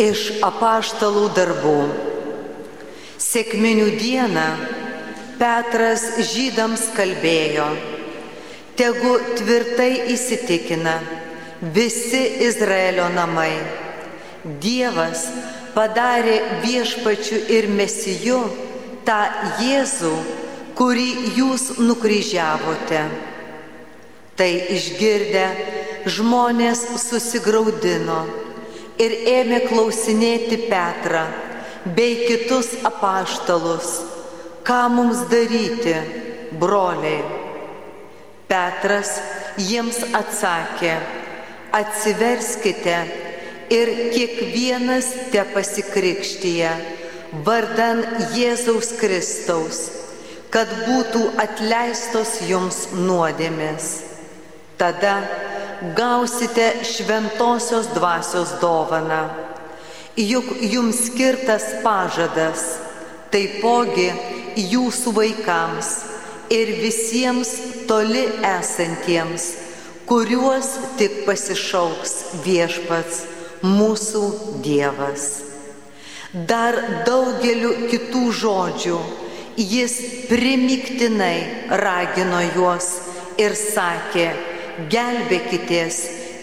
Iš apaštalų darbų. Sėkminių dieną Petras žydams kalbėjo, tegu tvirtai įsitikina visi Izraelio namai. Dievas padarė viešpačiu ir mesiju tą Jėzų, kurį jūs nukryžiavote. Tai išgirdę žmonės susigaudino ir ėmė klausinėti Petrą bei kitus apaštalus, ką mums daryti, broliai. Petras jiems atsakė, atsiverskite ir kiekvienas te pasikrikštyje vardan Jėzaus Kristaus, kad būtų atleistos jums nuodėmės. Tada gausite šventosios dvasios dovaną. Juk jums skirtas pažadas, taipogi jūsų vaikams ir visiems toli esantiems, kuriuos tik pasišauks viešpats mūsų Dievas. Dar daugeliu kitų žodžių jis primiktinai ragino juos ir sakė, gelbėkitės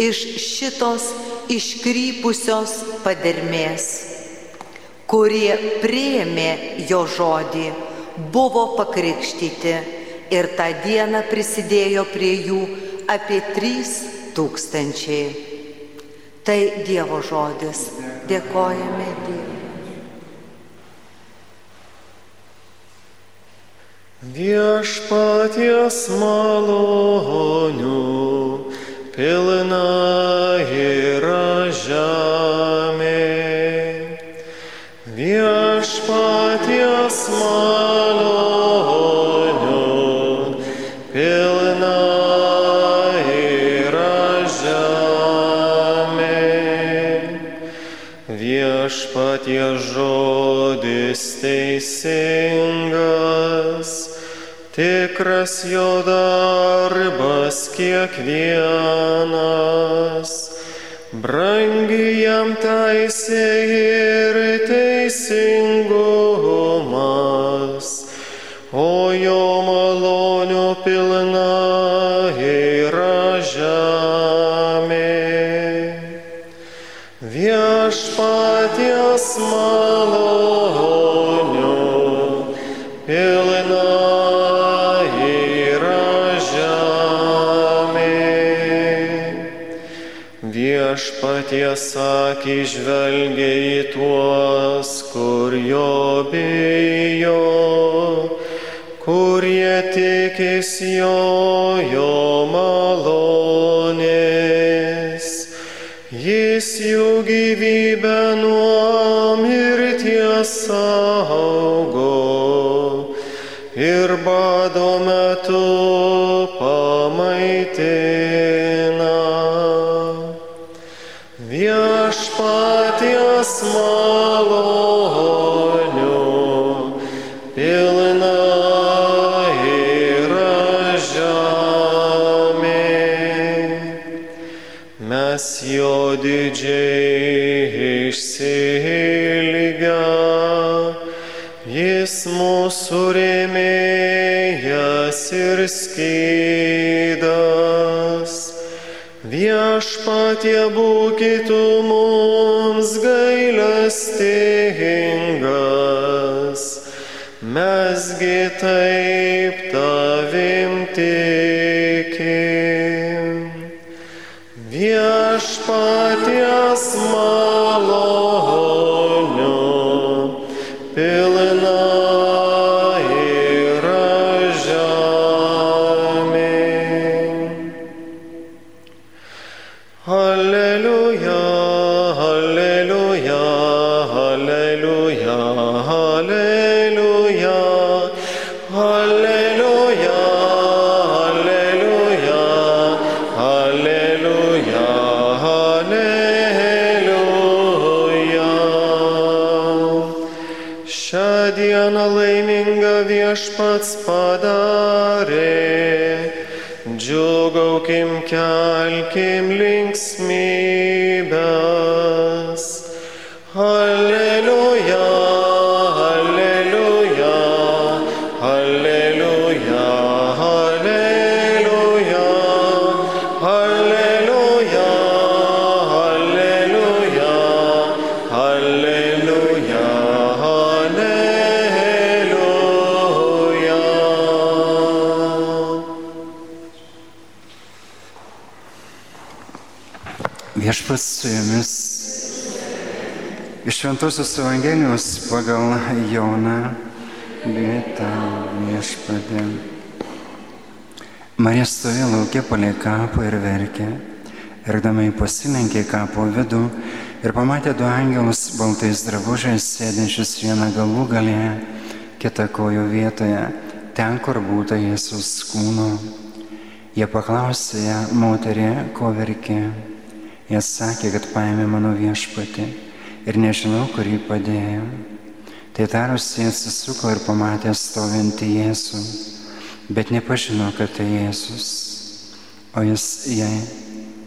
iš šitos iškrypusios padermės. Kurie prieėmė jo žodį, buvo pakrikštyti ir tą dieną prisidėjo prie jų apie trys tūkstančiai. Tai Dievo žodis. Dėkojame Dievui. Viešpaties malonių pilna yra žemė. Viešpaties malonių tikras jo darbas kiekvienas, brangi jam teisė ir teisingumas, akį žvelgia į tuos, kur jo bijo, kurie tikės jo, jo malonės. Jis jų gyvybę nuo mirties saugo ir bado metu pamaitina. Mes jo didžiai išsilgę, jis mūsų rėmėjas ir skydas. Viešpatie būkite mums gailestingas, mesgi taip tavim tikim. Viešpaties malonių viešpats padarė. Džiugaukim, kelkim linksmybės. Viešpas su jumis. Iš Šventosios Evangelijos pagal Joną vietą viešpadė. Marija stovėjo laukia palei kapą ir verkė. Pasilenkė į kapo vidų ir pamatė du angelus baltais drabužiais sėdinčius vieną galų galėje, kitą kojų vietoje, ten, kur būta Jėzus kūno. Jie paklausė ją, moterė, ko verkė. Jie sakė, kad paėmė mano viešpatį ir nežinau, kur jį padėjo. Tai tarusi atsisuko ir pamatė stovintį Jėzų, bet nepažino, kad tai Jėzus. O jis jai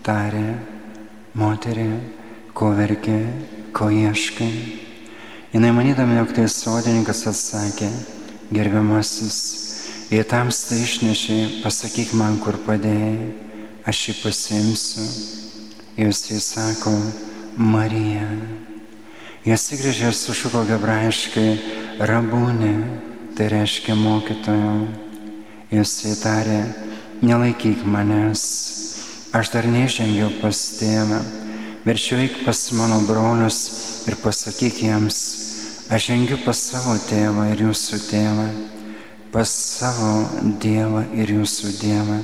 tarė, moterį, ko verkė, ko ieškai. Jis manydama, jog tai sodininkas atsakė, gerbiamasis, jei tamsta išnešė, pasakyk man, kur padėjai, aš jį pasimsiu. Jūs jis sako, Marija. Jie atsigrėžė ir sušuko hebrajiškai rabūnė, tai reiškia mokytojo. Jis įtarė, nelaikyk manęs, aš dar nežengiau pas tėvą, verčiau eik pas mano brolius ir pasakyk jiems, aš žengiu pas savo tėvą ir jūsų tėvą, pas savo Dievą ir jūsų Dievą.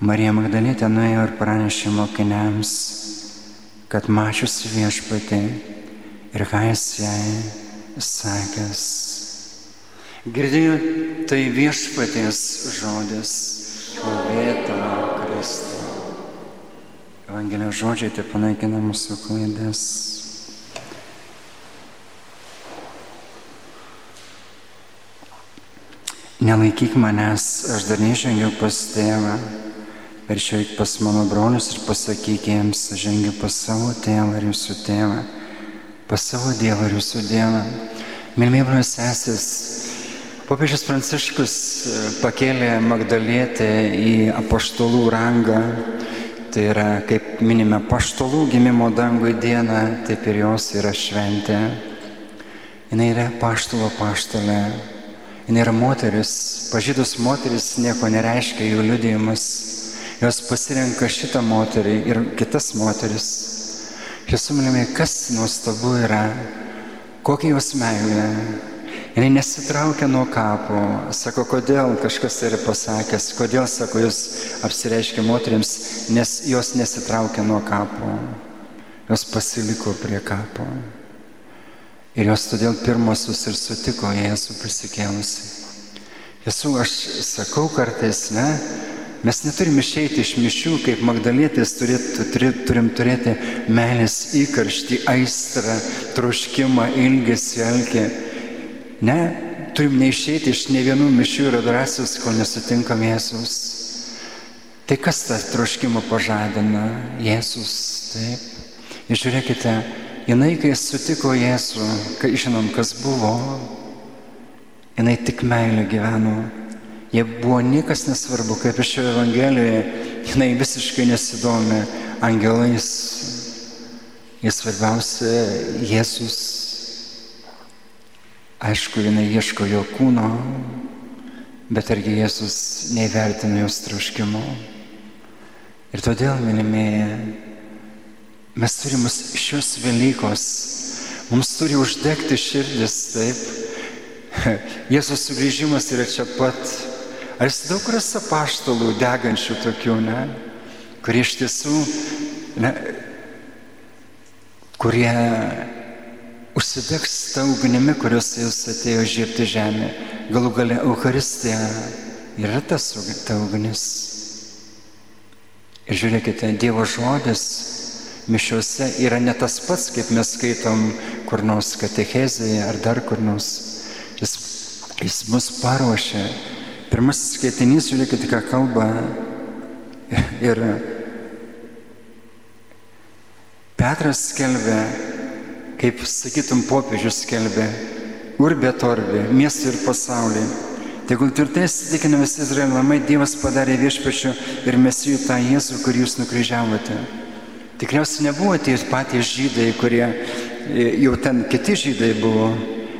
Marija Magdalėtė nuėjo ir pranešė mokiniams, kad mačiusi viešpatį ir ką jis jai sakęs. Girdėjau, tai viešpaties žodis, šlovėta Kristau. Evangelijos žodžiai tai panaikina mūsų klaidas. Nelaikyk manęs, aš dar nežengiau pas tėvą. Verčiau eik pas mano brolius ir pasakyk jiems, žengiu pas savo tėvą ir jūsų tėvą, pas savo Dievą ir jūsų Dievą. Mėlymiai brolius sesės, popiežius Pranciškus pakėlė Magdalietę į apaštalų rangą. Tai yra, kaip minime, paštalų gimimo dangui dieną, taip ir jos yra šventė. Jis yra paštalo paštalė. Jis yra moteris. Pažydus moteris nieko nereiškia jų liudijimas. Jos pasirenka šitą moterį ir kitas moteris. Jūsų mylimi, kas nuostabu yra, kokia jos meilė. Jis nesitraukia nuo kapo, sako, kodėl kažkas yra pasakęs, kodėl, sako, jūs apsireiškia moteriams, nes jos nesitraukia nuo kapo, jos pasiliko prie kapo. Ir jos todėl pirmosius ir sutiko Jėzų prisikėlusi. Jėzų, aš sakau kartais, ne, mes neturim išeiti iš mišių, kaip Magdalėtės turim turėti meilės įkarštį, aistrą, troškimą, ilgesį, alkį. Ne, turim neišeiti iš ne vienų mišių ir adoracijos, kol nesutinkam Jėzus. Tai kas tą troškimą pažadina? Jėzus, taip. Ir žiūrėkite, jinai, kai sutiko Jėzų, kai žinom, kas buvo, jinai tik meilę gyveno. Jie buvo niekas nesvarbu, kaip iš šio Evangelijoje, jinai visiškai nesidomi angelais. Jis svarbiausia Jėzus. Aišku, jinai ieško jo kūno, bet argi Jėzus neįvertina jos troškimo. Ir todėl, mylimieji, mes turime šios Velykos, mums turi uždegti širdis taip. Jėzus sugrįžimas yra čia pat. Ar jis daug rasa paštalų degančių tokių, ne? Kurie iš tiesų, ne, kurie užsidegs tą ugnimi, kurios jis atėjo žiepti žemė. Galų gale Euharistija yra tas ta ugnis. Ir žiūrėkite, Dievo žodis mišiuose yra ne tas pats, kaip mes skaitom kur nors katechezėje ar dar kur nors. Jis, jis mus paruošia. Pirmasis skaitinys, žiūrėkite, ką kalba. Ir Petras skelbia, kaip sakytum popiežius skelbė, urbė torbė, miestų ir pasaulį. Tegul tvirtai įsitikina visi Izraelio namai, Dievas padarė viešpečio ir mesijų tą Jėzų, kurį jūs nukryžiavote. Tikriausiai nebuvo tie patys žydai, kurie e, jau ten kiti žydai buvo,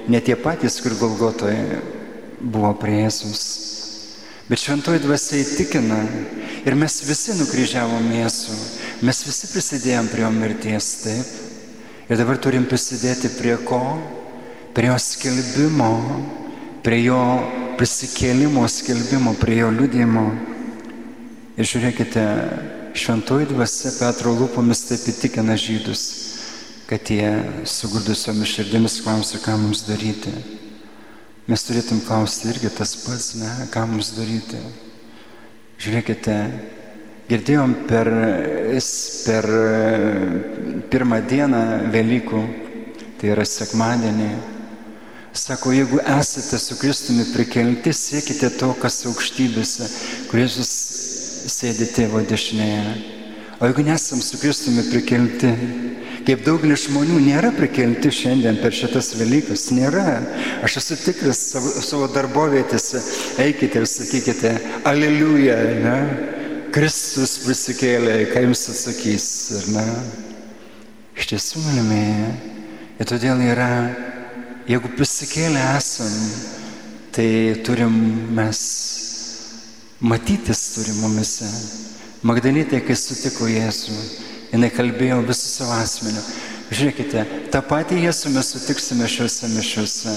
ne tie patys, kur Golgotoje buvo prie Jėzus. Bet šventoji dvasia įtikina ir mes visi nukryžiavom Jėzų, mes visi prisidėjom prie jo mirties, taip. Ir dabar turim prisidėti prie ko? Prie jo skelbimo, prie jo prisikėlimo skelbimo, prie jo liudimo. Ir žiūrėkite, šventoji dvasia Petro lūpomis taip įtikina žydus, kad jie sugurdusiomis širdimis klausia, ką mums daryti. Mes turėtum klausti irgi tas pats, ne, ką mums daryti. Žiūrėkite, girdėjom per, per pirmą dieną Velykų, tai yra sekmadienį. Sako, jeigu esate su Kristumi prikelti, siekite to, kas aukštybėse, kur Jėzus sėdi tėvo dešinėje. O jeigu nesam su Kristumi prikelti, kaip daugelis žmonių nėra prikelti šiandien per šitas Velykas, nėra. Aš esu tikras savo, savo darbovietėse, eikite ir sakykite, aleliuja, ne? Kristus prisikėlė, ką jums atsakys, ar ne? Iš tiesų, mylimieji, ir todėl yra, jeigu prisikėlę esam, tai turim mes matytis turi mumise. Magdalytė, kai sutiko Jėzų, jinai kalbėjo visų savo asmeniu. Žiūrėkite, tą patį Jėzų mes sutiksime šiuose mišiuose.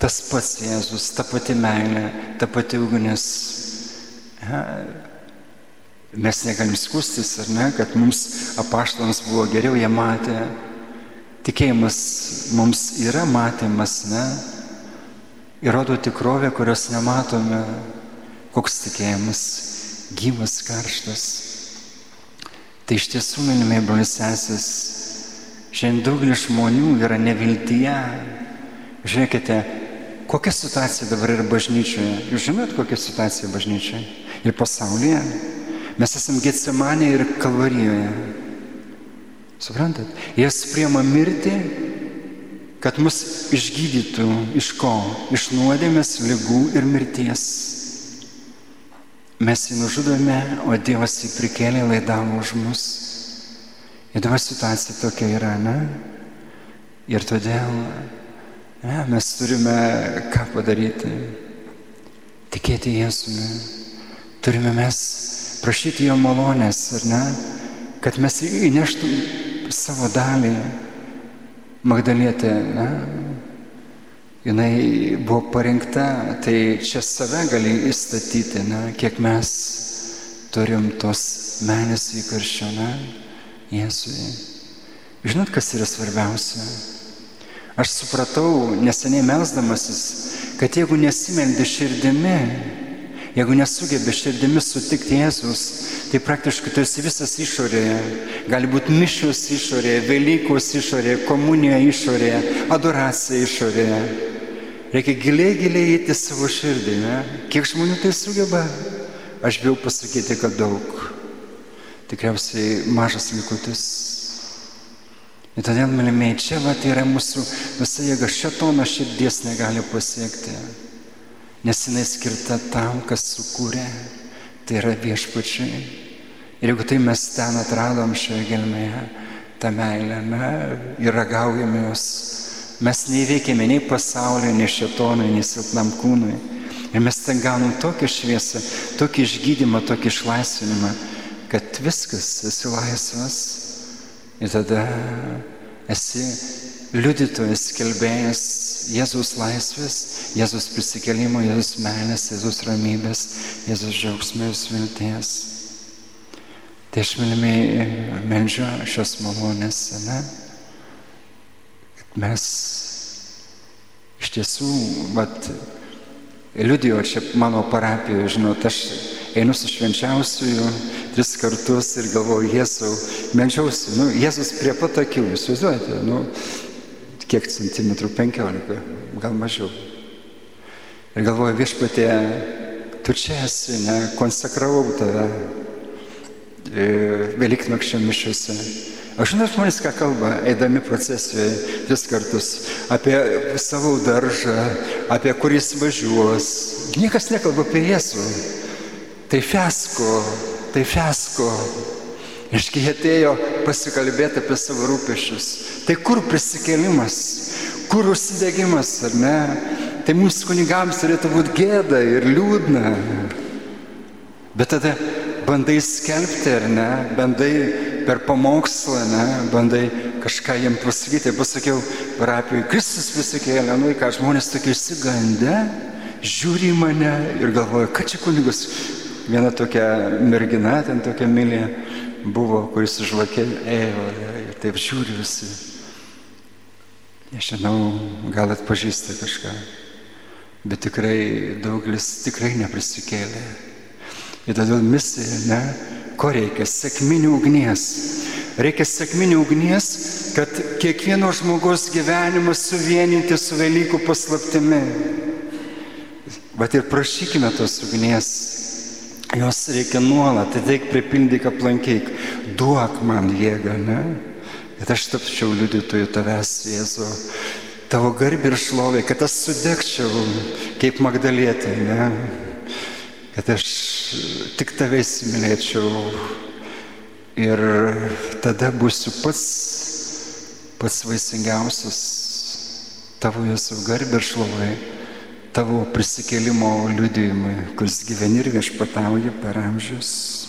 Tas pats Jėzus, ta pati meilė, ta pati ugnis. Ja, mes negalim skustis, ar ne, kad mums apaštalams buvo geriau, jie matė. Tikėjimas mums yra matymas, ne? Įrodo tikrovę, kurios nematome. Koks tikėjimas? Gyvas, karštas. Tai iš tiesų, minimai, brolis sesės, šiandien daugelis žmonių yra neviltyje. Žiūrėkite, kokia situacija dabar yra bažnyčioje. Jūs žinot, kokia situacija bažnyčioje ir pasaulyje. Mes esame Getsemanė ir Kalvarijoje. Suprantat? Jis priema mirtį, kad mus išgydytų iš ko? Iš nuodėmės, lygų ir mirties. Mes jį nužudome, o Dievas jį prikėlė, laidavo už mus. Dabar situacija tokia yra, ne? Ir todėl ne, mes turime ką padaryti? Tikėti Jėzumi. Turime mes prašyti Jo malonės, ar ne? Kad mes įneštum savo dalį. Magdalietė, ne? Jinai buvo parinkta, tai čia save gali įstatyti, na, kiek mes turim tos menės įkarščio, na, Jėzui. Žinot, kas yra svarbiausia? Aš supratau, neseniai melzdamasis, kad jeigu nesimeldi širdimi, jeigu nesugebi širdimi sutikti Jėzus, tai praktiškai tu esi visas išorėje. Gali būti mišios išorėje, Velykos išorėje, komunija išorėje, adoracija išorėje. Reikia giliai, giliai įti savo širdį. Ne? Kiek žmonių tai sugeba? Aš bijau pasakyti, kad daug. Tikriausiai mažas likutis. Ir todėl, mylimieji, čia va, tai yra mūsų visa jėga. Šetono širdies negali pasiekti. Nes jinai skirta tam, kas sukūrė. Tai yra viešpačiai. Ir jeigu tai mes ten atradom šioje gelmėje, tą meilę, ne, ir ragaujame jos Mes neįveikėme nei pasaulio, nei šetonui, nei silpnam kūnui. Ir mes ten gaunam tokią šviesą, tokį išgydymą, tokį išlaisvinimą, kad viskas, esi laisvas. Ir tada esi liudytojas, kelbėjas Jėzus laisvės, Jėzus prisikelimo, Jėzus meilės, Jėzus ramybės, Jėzus džiaugsmės vilties. Tai aš mylimiai meldžiu šios malonės, ne? Mes iš tiesų, vat, liudijo čia mano parapijoje, žinot, aš einu su švenčiausiųjų tris kartus ir galvoju, Jėzau, melžiausi, nu, Jėzus prie pat akių, jūs įsivaizduojate, nu, kiek centimetrų, penkiolika, gal mažiau. Ir galvoju, viešpatė, tu čia esi, ne, konsekravau tave e, Velyknakščio mišiuose. Aš žinau, žmonės ką kalba, eidami procesijoje vis kartus, apie savo daržą, apie kuris važiuos. Niekas nekalba apie Jėzų. Tai fiasko, tai fiasko. Iškai jie atėjo pasikalbėti apie savo rūpešius. Tai kur prisikėlimas, kur užsidegimas, ar ne? Tai mūsų kunigams turėtų būti gėda ir liūdna. Bet tada bandai skelbti, ar ne, bandai per pamokslą, ne, bandai kažką jiem pasakyti. Pasakiau parapijai, Kristus prisikėlė, nu ką žmonės tokie išsigandę, žiūri mane ir galvoja, kad čia kunigas. Viena tokia mergina, ten tokia mylė buvo, kuris užvakė ėjo ir taip žiūri visi. Nežinau, gal atpažįsta kažką, bet tikrai daugelis tikrai neprisikėlė. Ir todėl misija, ne, ko reikia? Sėkminių ugnies. Reikia sėkminių ugnies, kad kiekvieno žmogaus gyvenimas suvieninti su Velykų paslaptimi. Bet ir prašykime tos ugnies. Jos reikia nuolat, ateik pripildyk, aplankyk, duok man jėgą, ne? Kad aš tapčiau liudytojų tavęs, Jėzu, tavo garbį ir šlovė, kad aš sudegčiau kaip Magdalietė, ne? Kad aš tik tave įsimylėčiau ir tada būsiu pats, pats vaisingiausias tavo Jėzų garbė šlovai tavo prisikėlimo liudijimui, kuris gyveni ir viešpatauja per amžius.